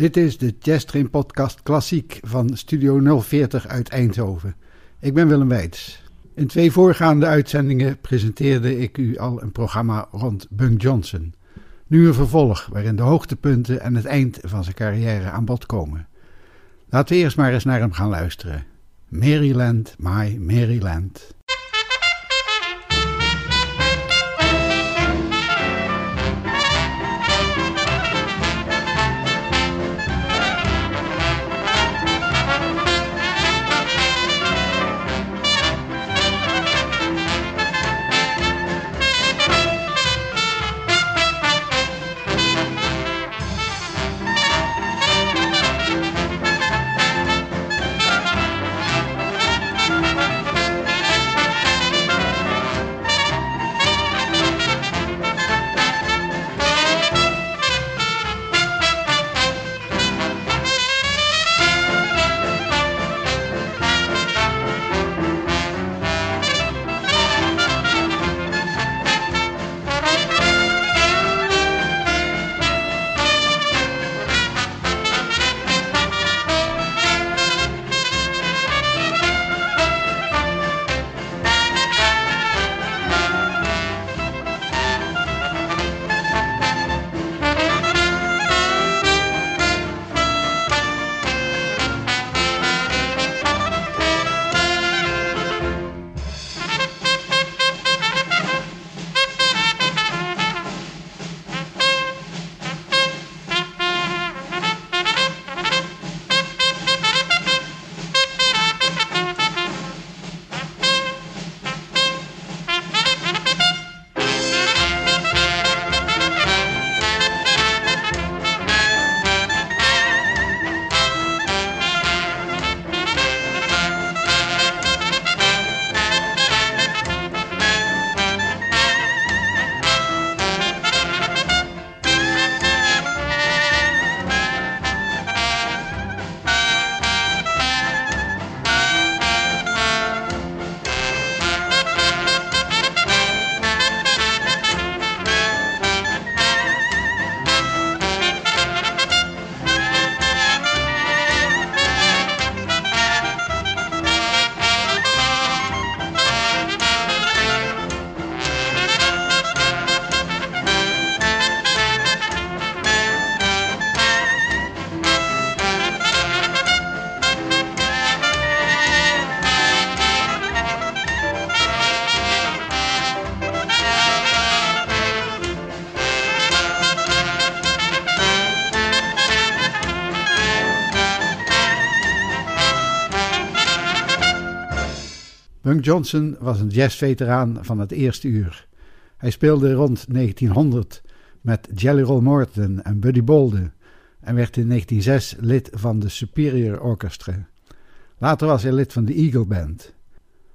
Dit is de Jazz Train Podcast Klassiek van Studio 040 uit Eindhoven. Ik ben Willem Weits. In twee voorgaande uitzendingen presenteerde ik u al een programma rond Bunk Johnson. Nu een vervolg waarin de hoogtepunten en het eind van zijn carrière aan bod komen. Laten we eerst maar eens naar hem gaan luisteren. Maryland, my Maryland. Johnson was een jazzveteraan van het eerste uur. Hij speelde rond 1900 met Jelly Roll Morton en Buddy Bolden en werd in 1906 lid van de Superior Orchestra. Later was hij lid van de Eagle Band.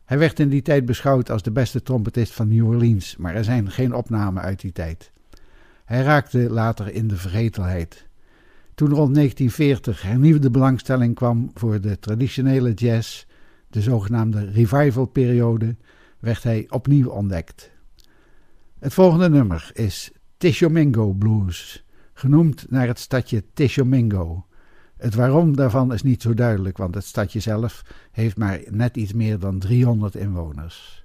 Hij werd in die tijd beschouwd als de beste trompetist van New Orleans, maar er zijn geen opnamen uit die tijd. Hij raakte later in de vergetelheid. Toen rond 1940 hernieuwde belangstelling kwam voor de traditionele jazz, de zogenaamde revival-periode, werd hij opnieuw ontdekt. Het volgende nummer is Tishomingo Blues, genoemd naar het stadje Tishomingo. Het waarom daarvan is niet zo duidelijk, want het stadje zelf heeft maar net iets meer dan 300 inwoners.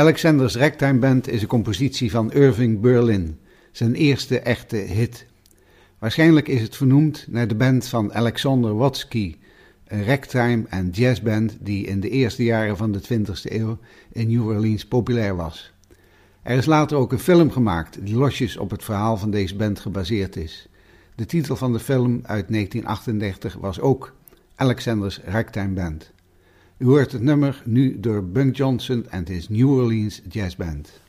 Alexander's Ragtime Band is een compositie van Irving Berlin, zijn eerste echte hit. Waarschijnlijk is het vernoemd naar de band van Alexander Watsky, een ragtime en jazzband die in de eerste jaren van de 20e eeuw in New Orleans populair was. Er is later ook een film gemaakt die losjes op het verhaal van deze band gebaseerd is. De titel van de film uit 1938 was ook Alexander's Ragtime Band. U hoort het nummer nu door Bunk Johnson en his New Orleans Jazz Band.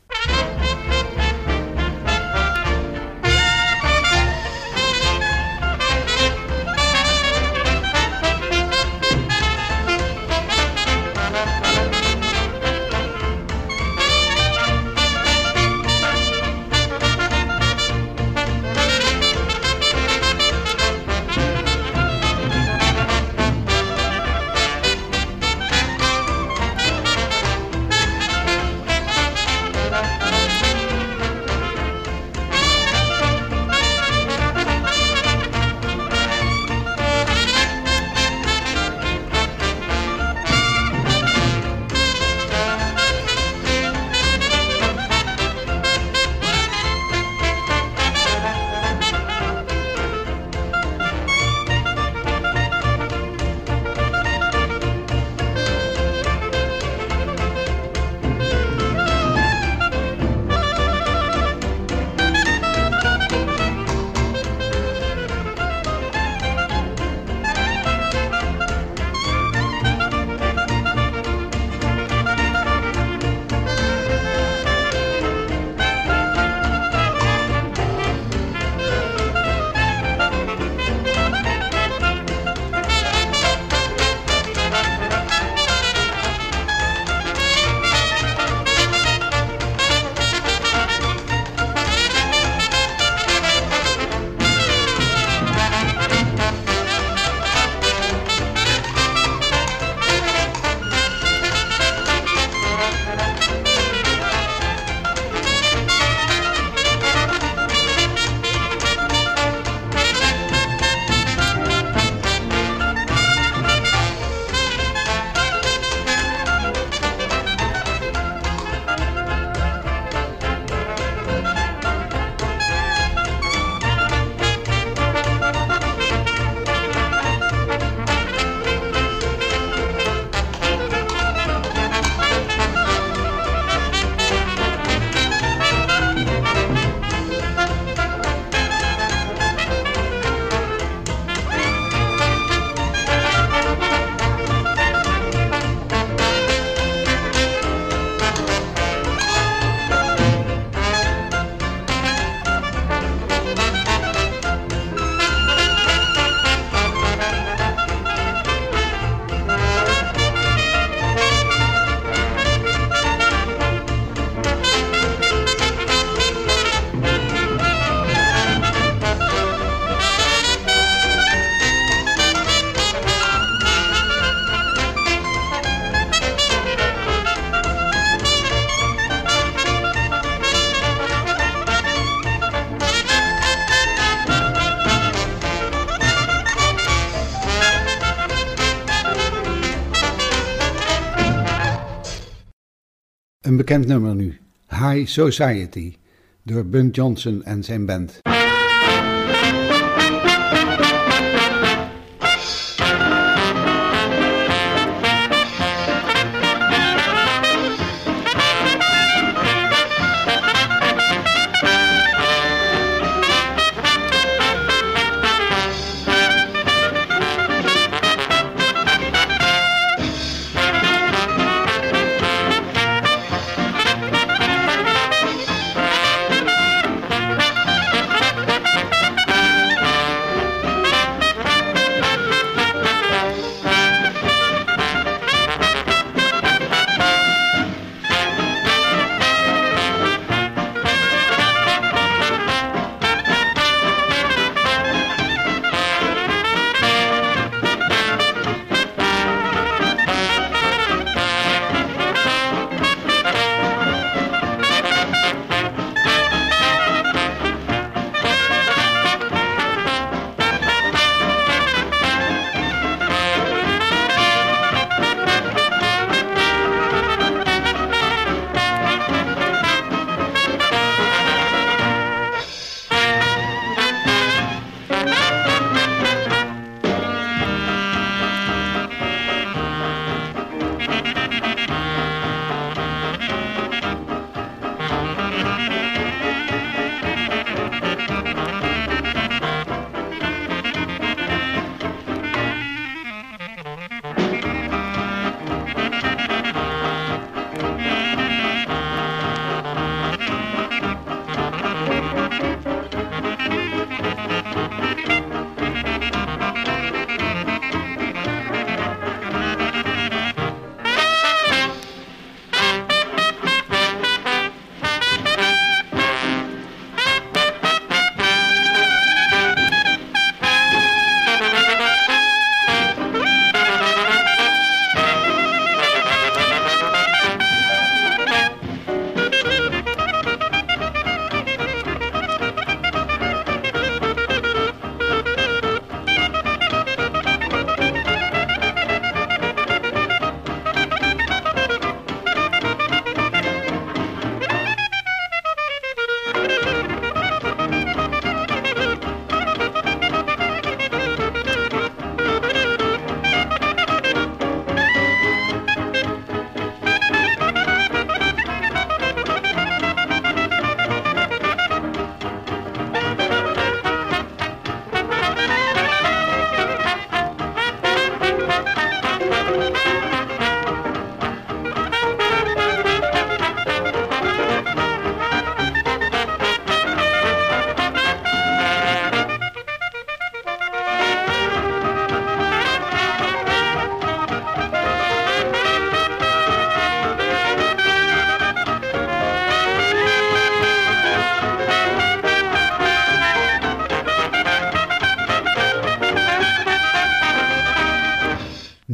Een bekend nummer nu, High Society, door Bunk Johnson en zijn band.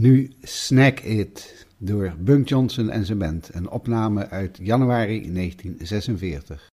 Nu Snack It door Bunk Johnson en zijn band. Een opname uit januari 1946.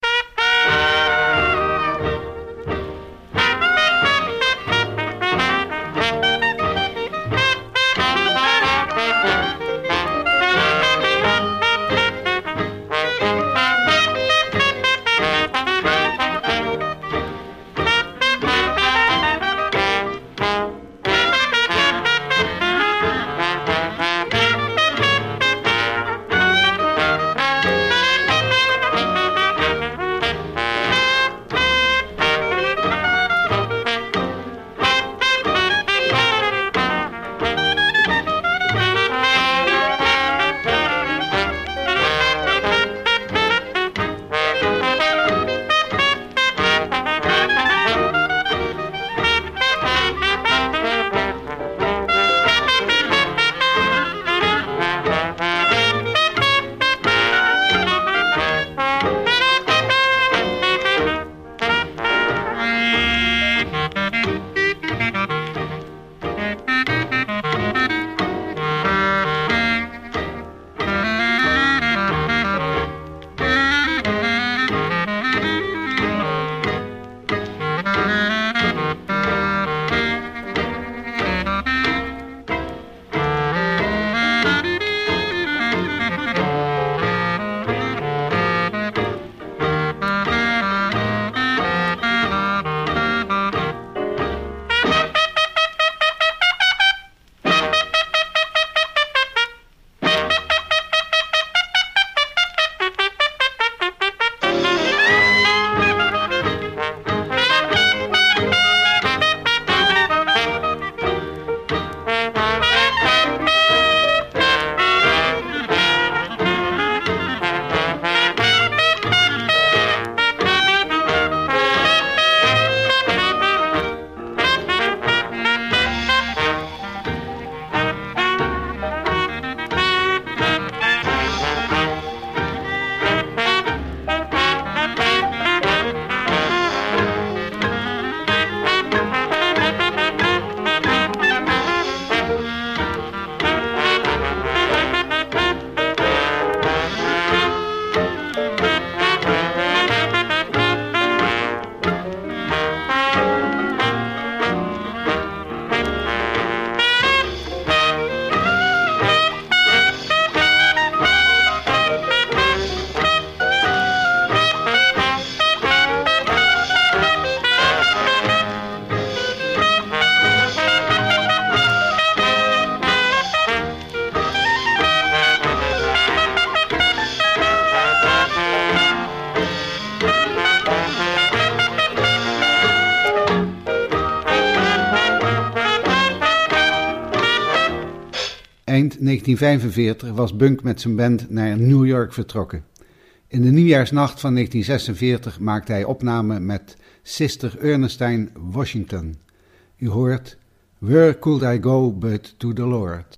1945 was Bunk met zijn band naar New York vertrokken. In de nieuwjaarsnacht van 1946 maakte hij opname met Sister Ernestine Washington. U hoort Where could I go but to the Lord?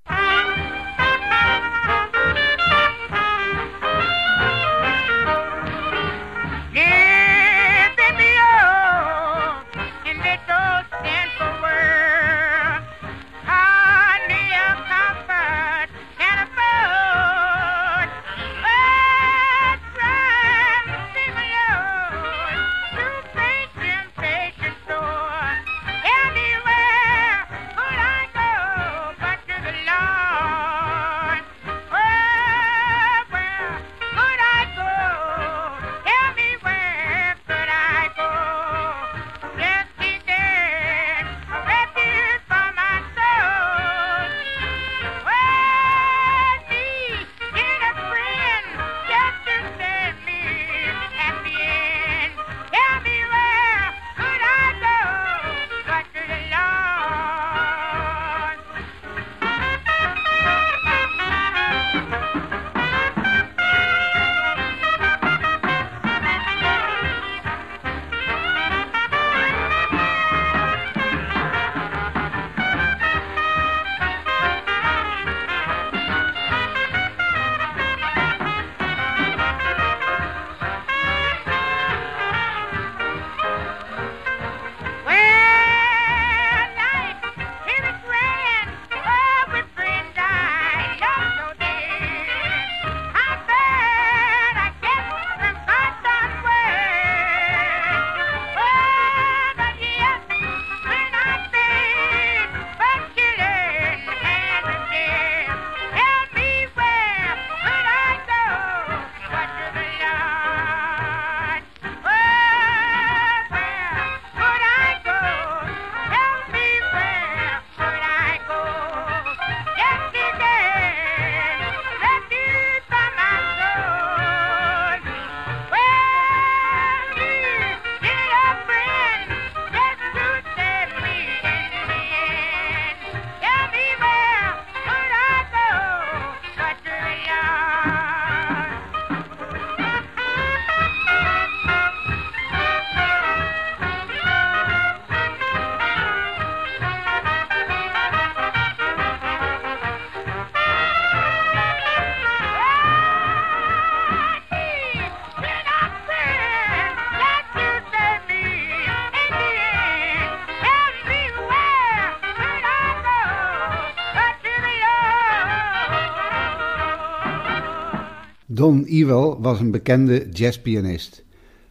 Don Ewell was een bekende jazzpianist.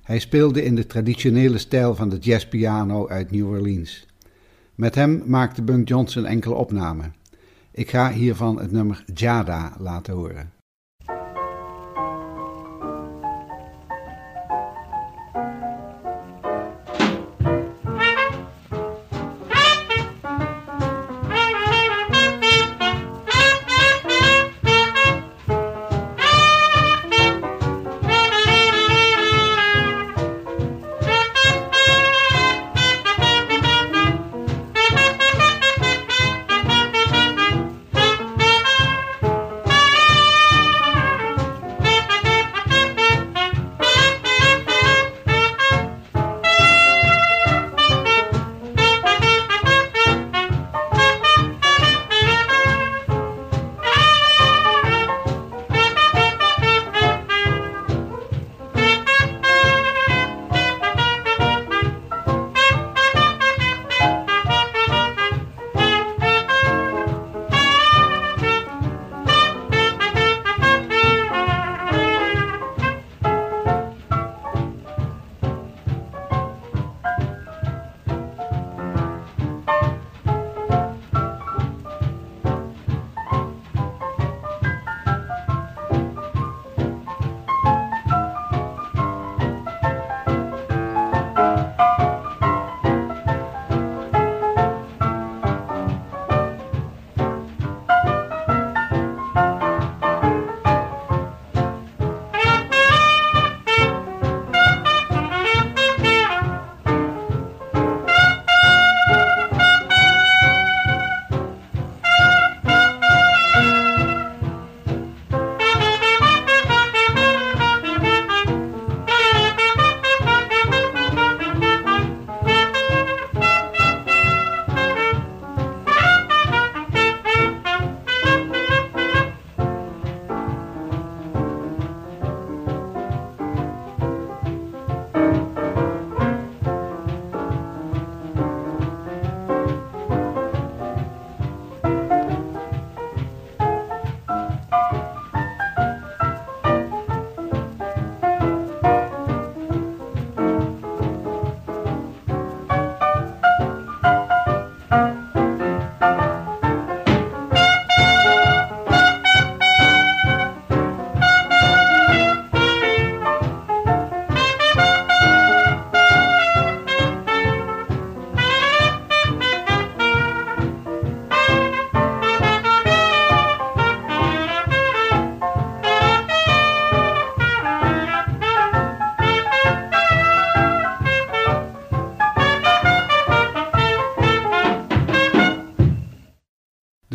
Hij speelde in de traditionele stijl van de jazzpiano uit New Orleans. Met hem maakte Bunk Johnson enkele opnamen. Ik ga hiervan het nummer Jada laten horen.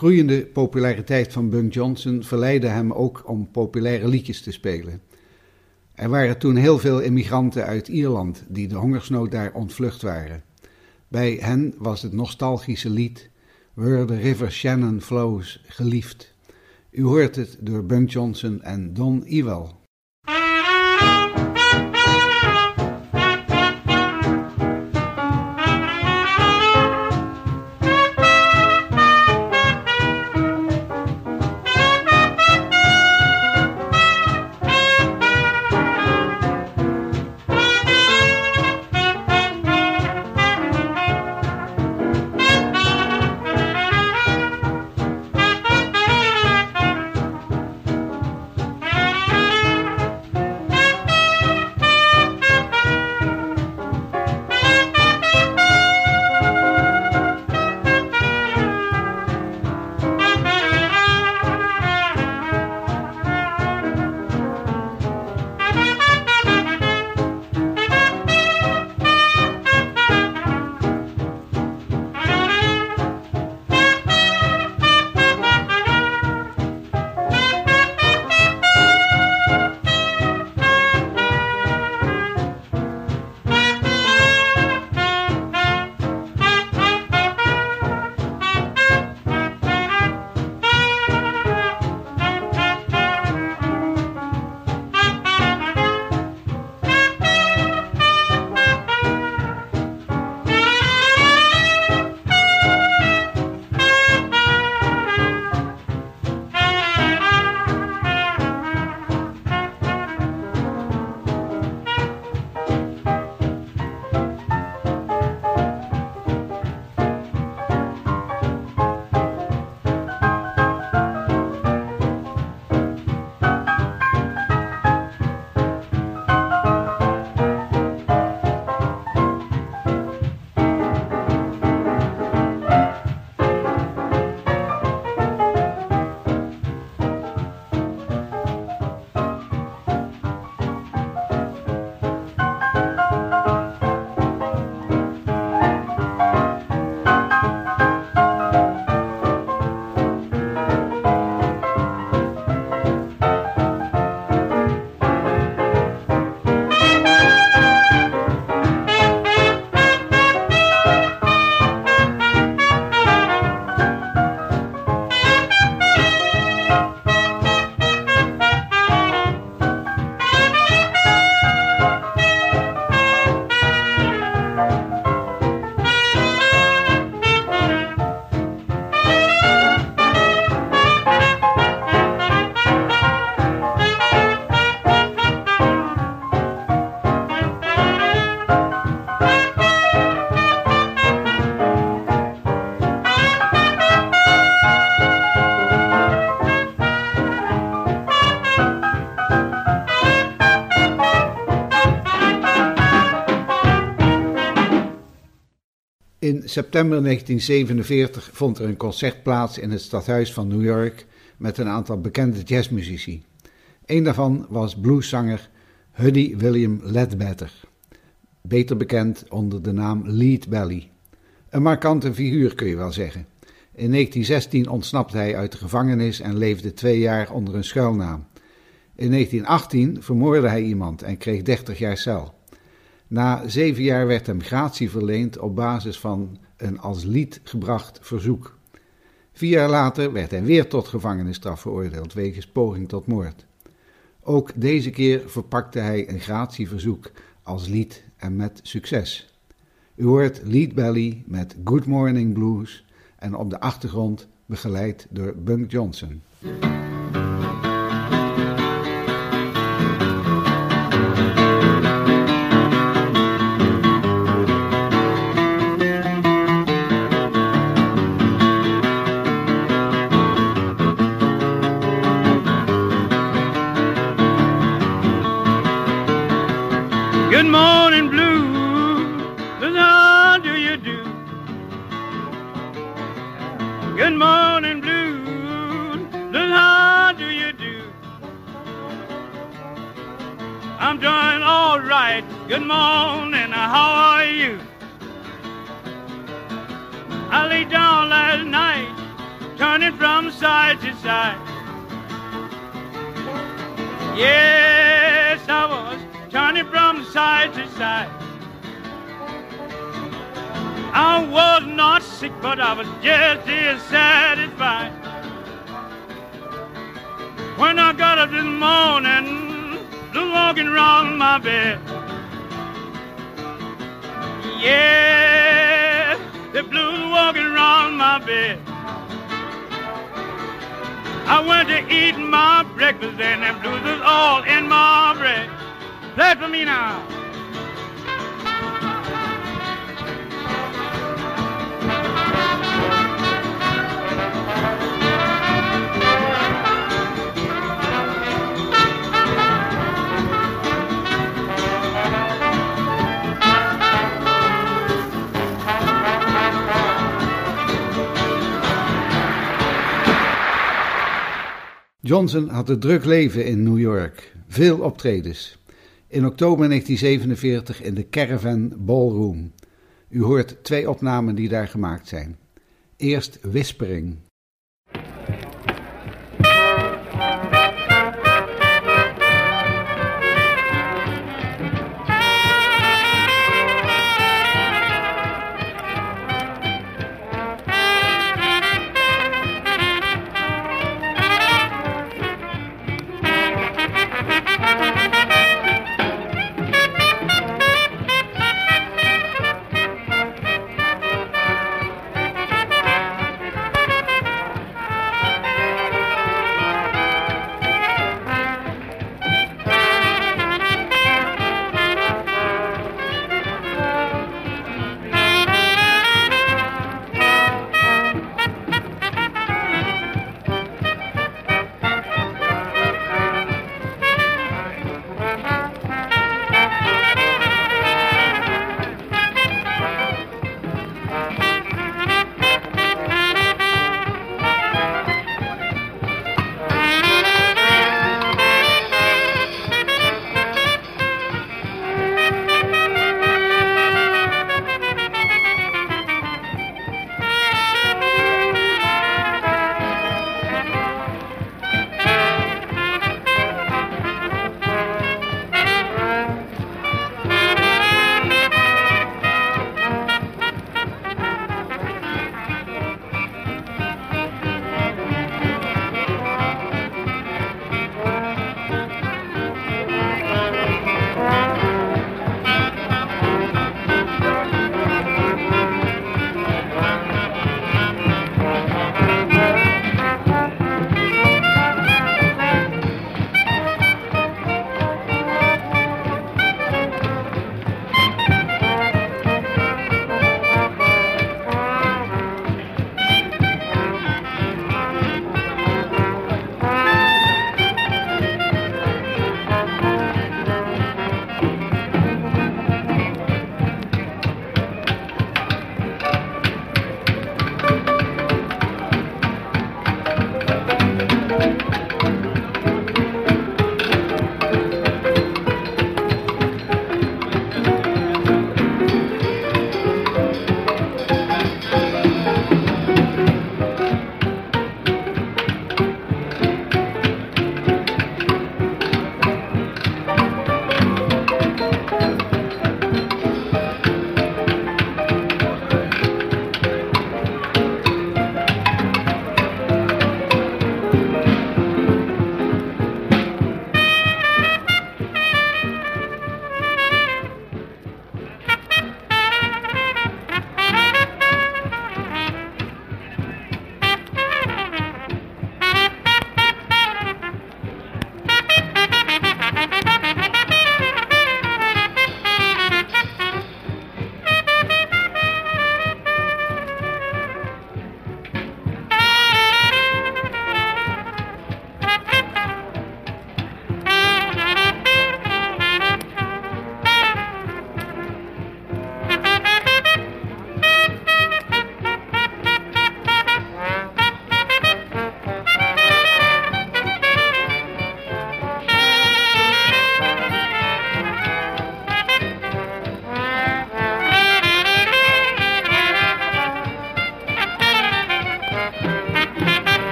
Groeiende populariteit van Bunk Johnson verleidde hem ook om populaire liedjes te spelen. Er waren toen heel veel immigranten uit Ierland die de hongersnood daar ontvlucht waren. Bij hen was het nostalgische lied Where the River Shannon Flows geliefd. U hoort het door Bunk Johnson en Don Ewell. September 1947 vond er een concert plaats in het stadhuis van New York met een aantal bekende jazzmuzici. Een daarvan was blueszanger Huddy William Ledbetter, beter bekend onder de naam Lead Belly. Een markante figuur kun je wel zeggen. In 1916 ontsnapte hij uit de gevangenis en leefde twee jaar onder een schuilnaam. In 1918 vermoordde hij iemand en kreeg 30 jaar cel. Na zeven jaar werd hem gratie verleend op basis van een als lied gebracht verzoek. Vier jaar later werd hij weer tot gevangenisstraf veroordeeld wegens poging tot moord. Ook deze keer verpakte hij een gratieverzoek als lied en met succes. U hoort Lead Belly met Good Morning Blues en op de achtergrond begeleid door Bunk Johnson. Doing all right, good morning, how are you? I lay down last night, turning from side to side. Yes, I was turning from side to side. I was not sick, but I was just dissatisfied. When I got up this morning, was walking around my bed. Yeah, the blues walking around my bed. I went to eat my breakfast and the blues was all in my bread. Play for me now. Johnson had een druk leven in New York, veel optredens. In oktober 1947 in de Caravan Ballroom. U hoort twee opnamen die daar gemaakt zijn. Eerst Whispering.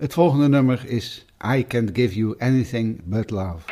Het volgende nummer is I Can't Give You Anything But Love.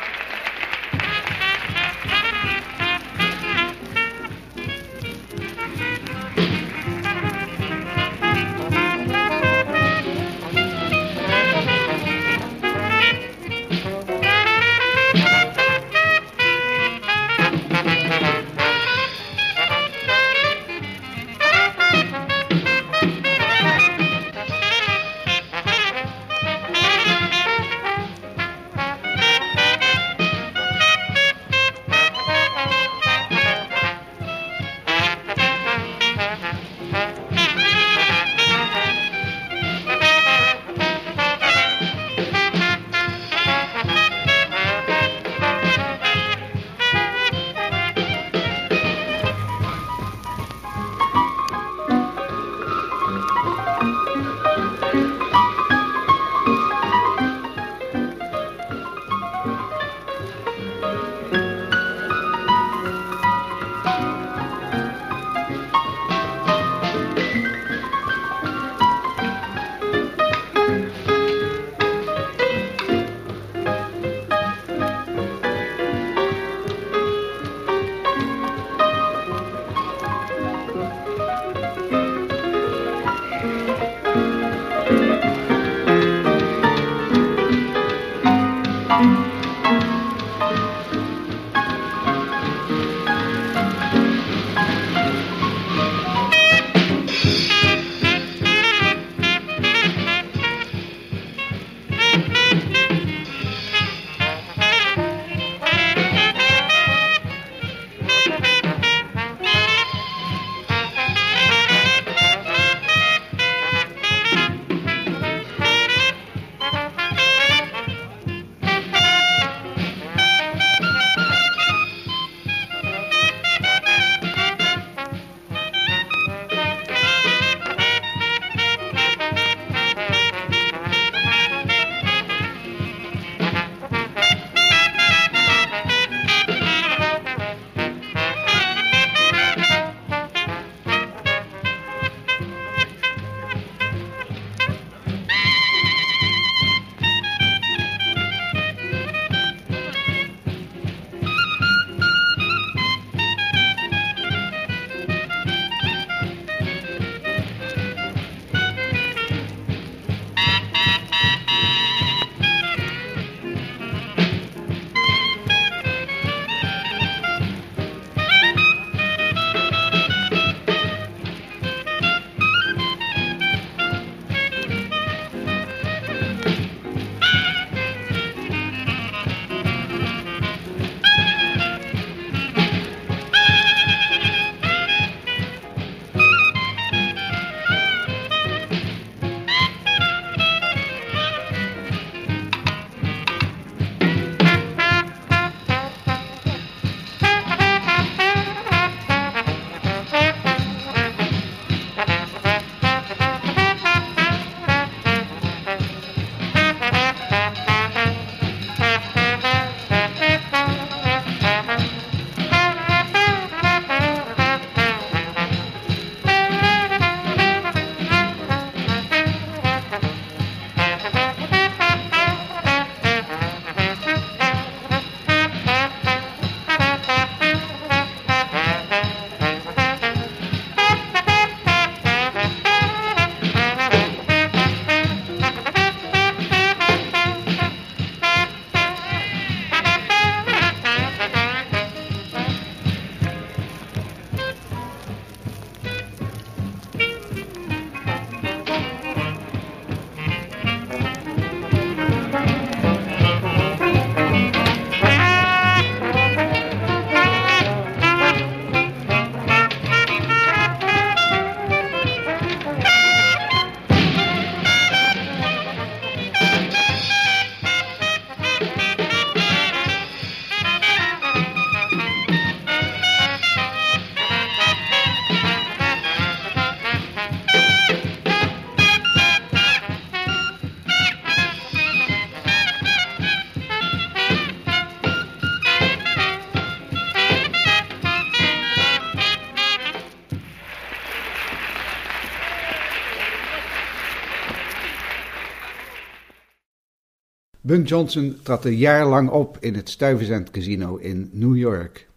Bunk Johnson trad een jaar lang op in het Stuyvesant Casino in New York.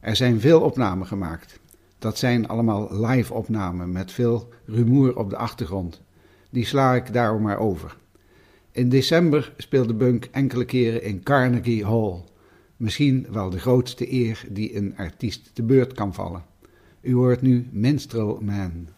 Er zijn veel opnamen gemaakt. Dat zijn allemaal live opnamen met veel rumoer op de achtergrond. Die sla ik daarom maar over. In december speelde Bunk enkele keren in Carnegie Hall. Misschien wel de grootste eer die een artiest te beurt kan vallen. U hoort nu Minstrel Man.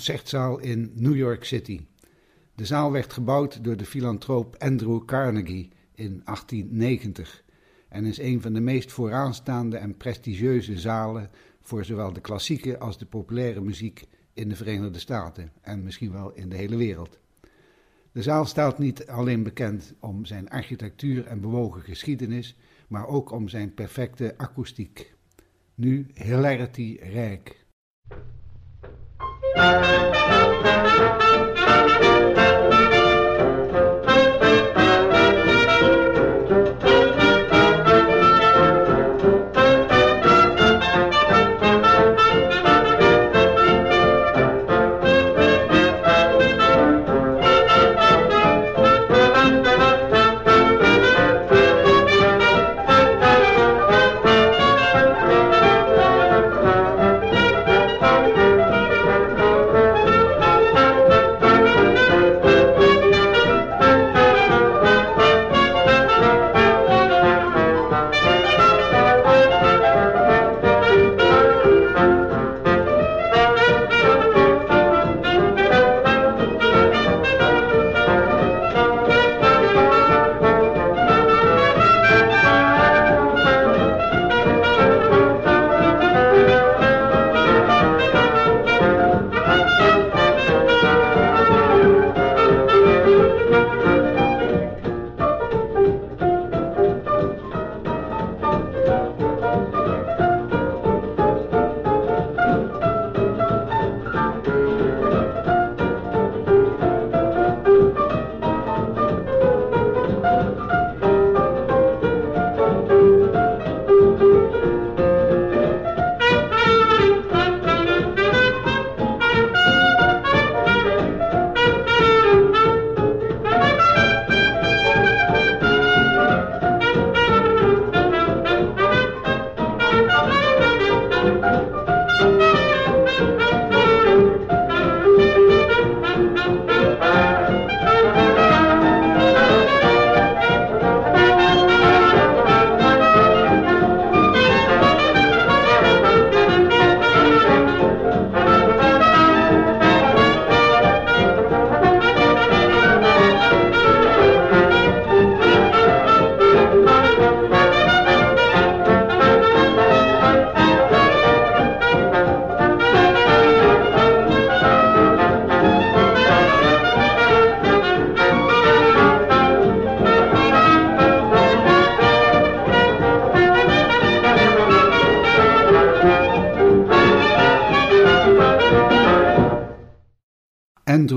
Concertzaal in New York City. De zaal werd gebouwd door de filantroop Andrew Carnegie in 1890 en is een van de meest vooraanstaande en prestigieuze zalen voor zowel de klassieke als de populaire muziek in de Verenigde Staten en misschien wel in de hele wereld. De zaal staat niet alleen bekend om zijn architectuur en bewogen geschiedenis, maar ook om zijn perfecte akoestiek. Nu hilarity rijk. Música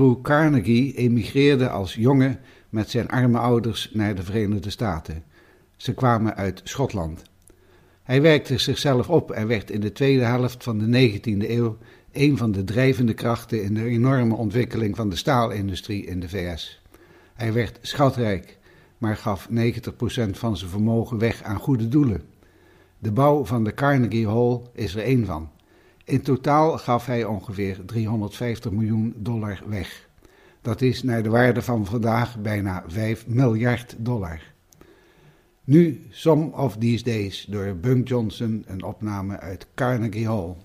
Andrew Carnegie emigreerde als jongen met zijn arme ouders naar de Verenigde Staten. Ze kwamen uit Schotland. Hij werkte zichzelf op en werd in de tweede helft van de 19e eeuw een van de drijvende krachten in de enorme ontwikkeling van de staalindustrie in de VS. Hij werd schatrijk, maar gaf 90% van zijn vermogen weg aan goede doelen. De bouw van de Carnegie Hall is er één van. In totaal gaf hij ongeveer 350 miljoen dollar weg. Dat is naar de waarde van vandaag bijna 5 miljard dollar. Nu Some of These Days door Bunk Johnson, een opname uit Carnegie Hall.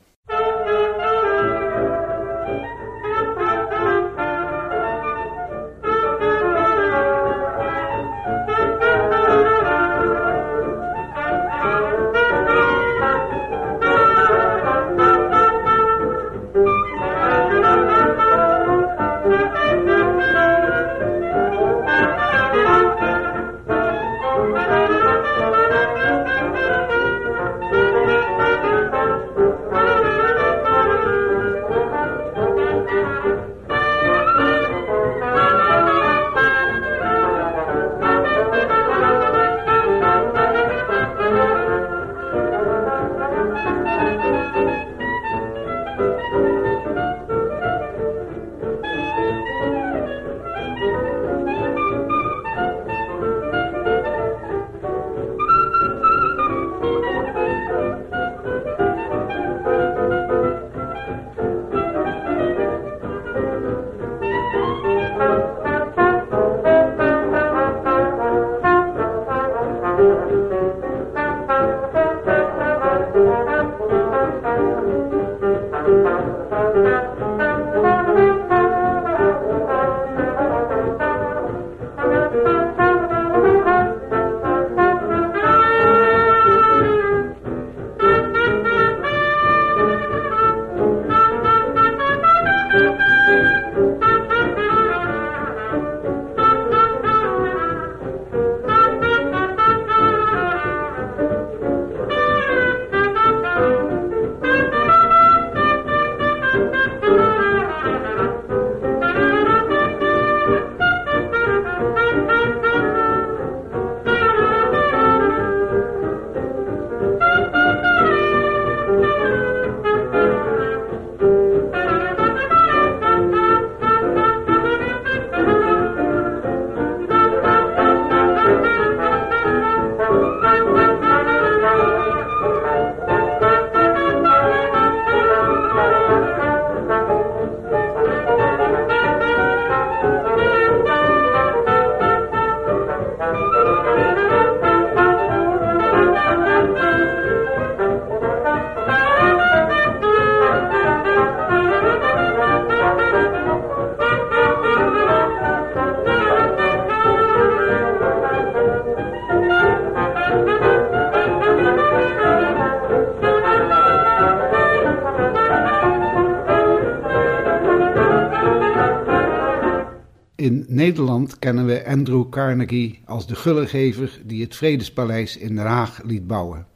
Carnegie als de gullegever die het Vredespaleis in Den Haag liet bouwen.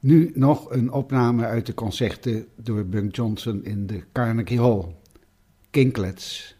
Nu nog een opname uit de concerten door Bunk Johnson in de Carnegie Hall. Kinklets.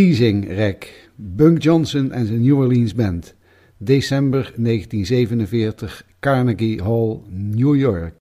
Teasing Rack, Bunk Johnson en zijn New Orleans Band. December 1947, Carnegie Hall, New York.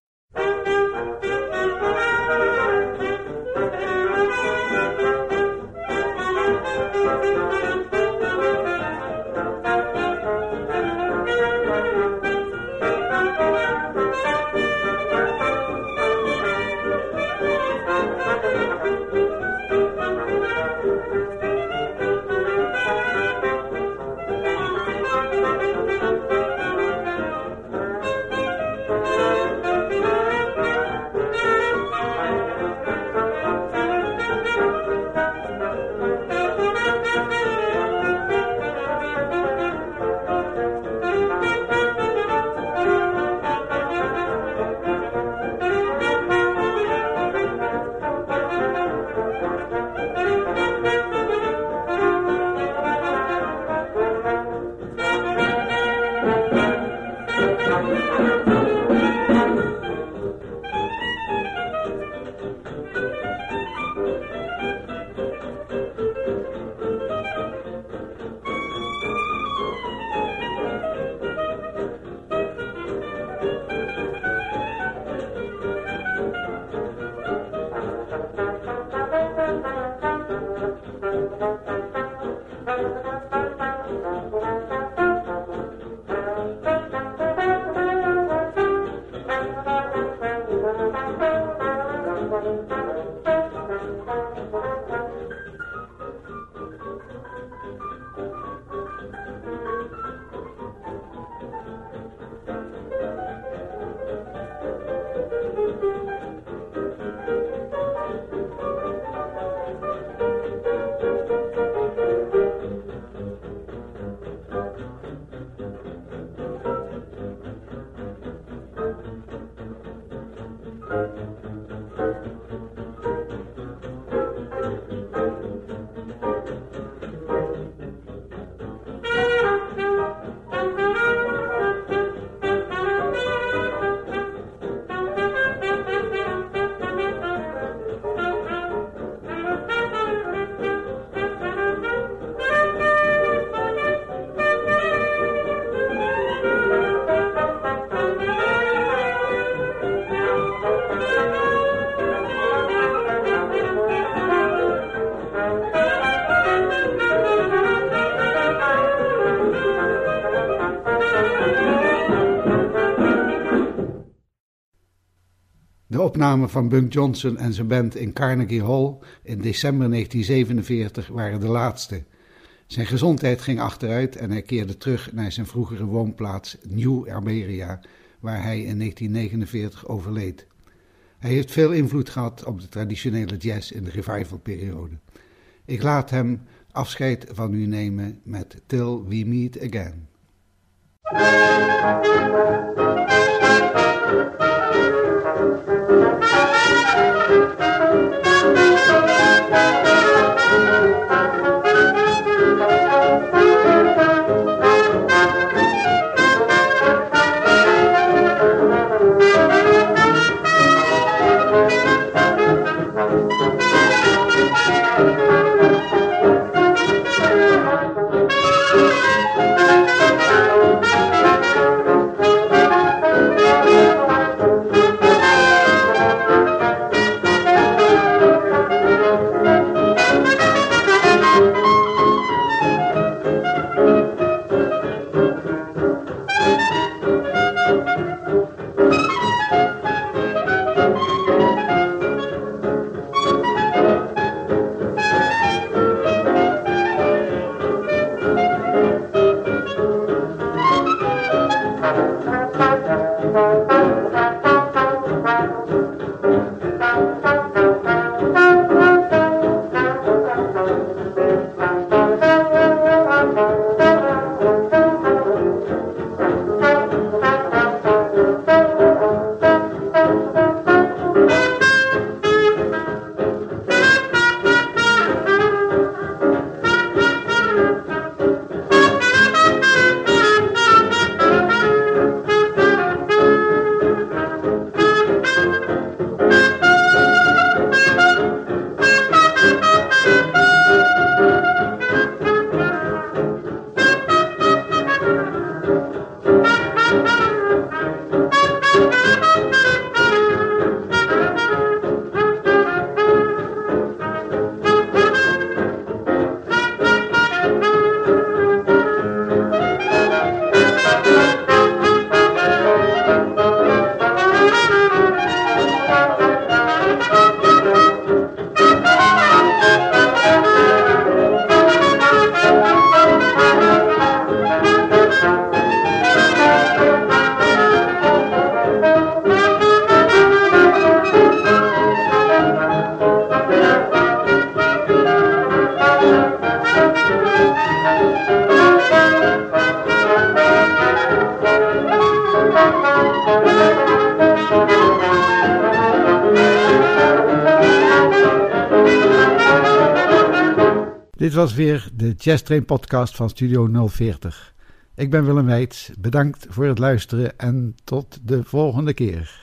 opname van Bunk Johnson en zijn band in Carnegie Hall in december 1947 waren de laatste. Zijn gezondheid ging achteruit en hij keerde terug naar zijn vroegere woonplaats New Armenia, waar hij in 1949 overleed. Hij heeft veel invloed gehad op de traditionele jazz in de revivalperiode. Ik laat hem afscheid van u nemen met Till We Meet Again. Jazz Train podcast van Studio 040. Ik ben Willem Weits. Bedankt voor het luisteren en tot de volgende keer.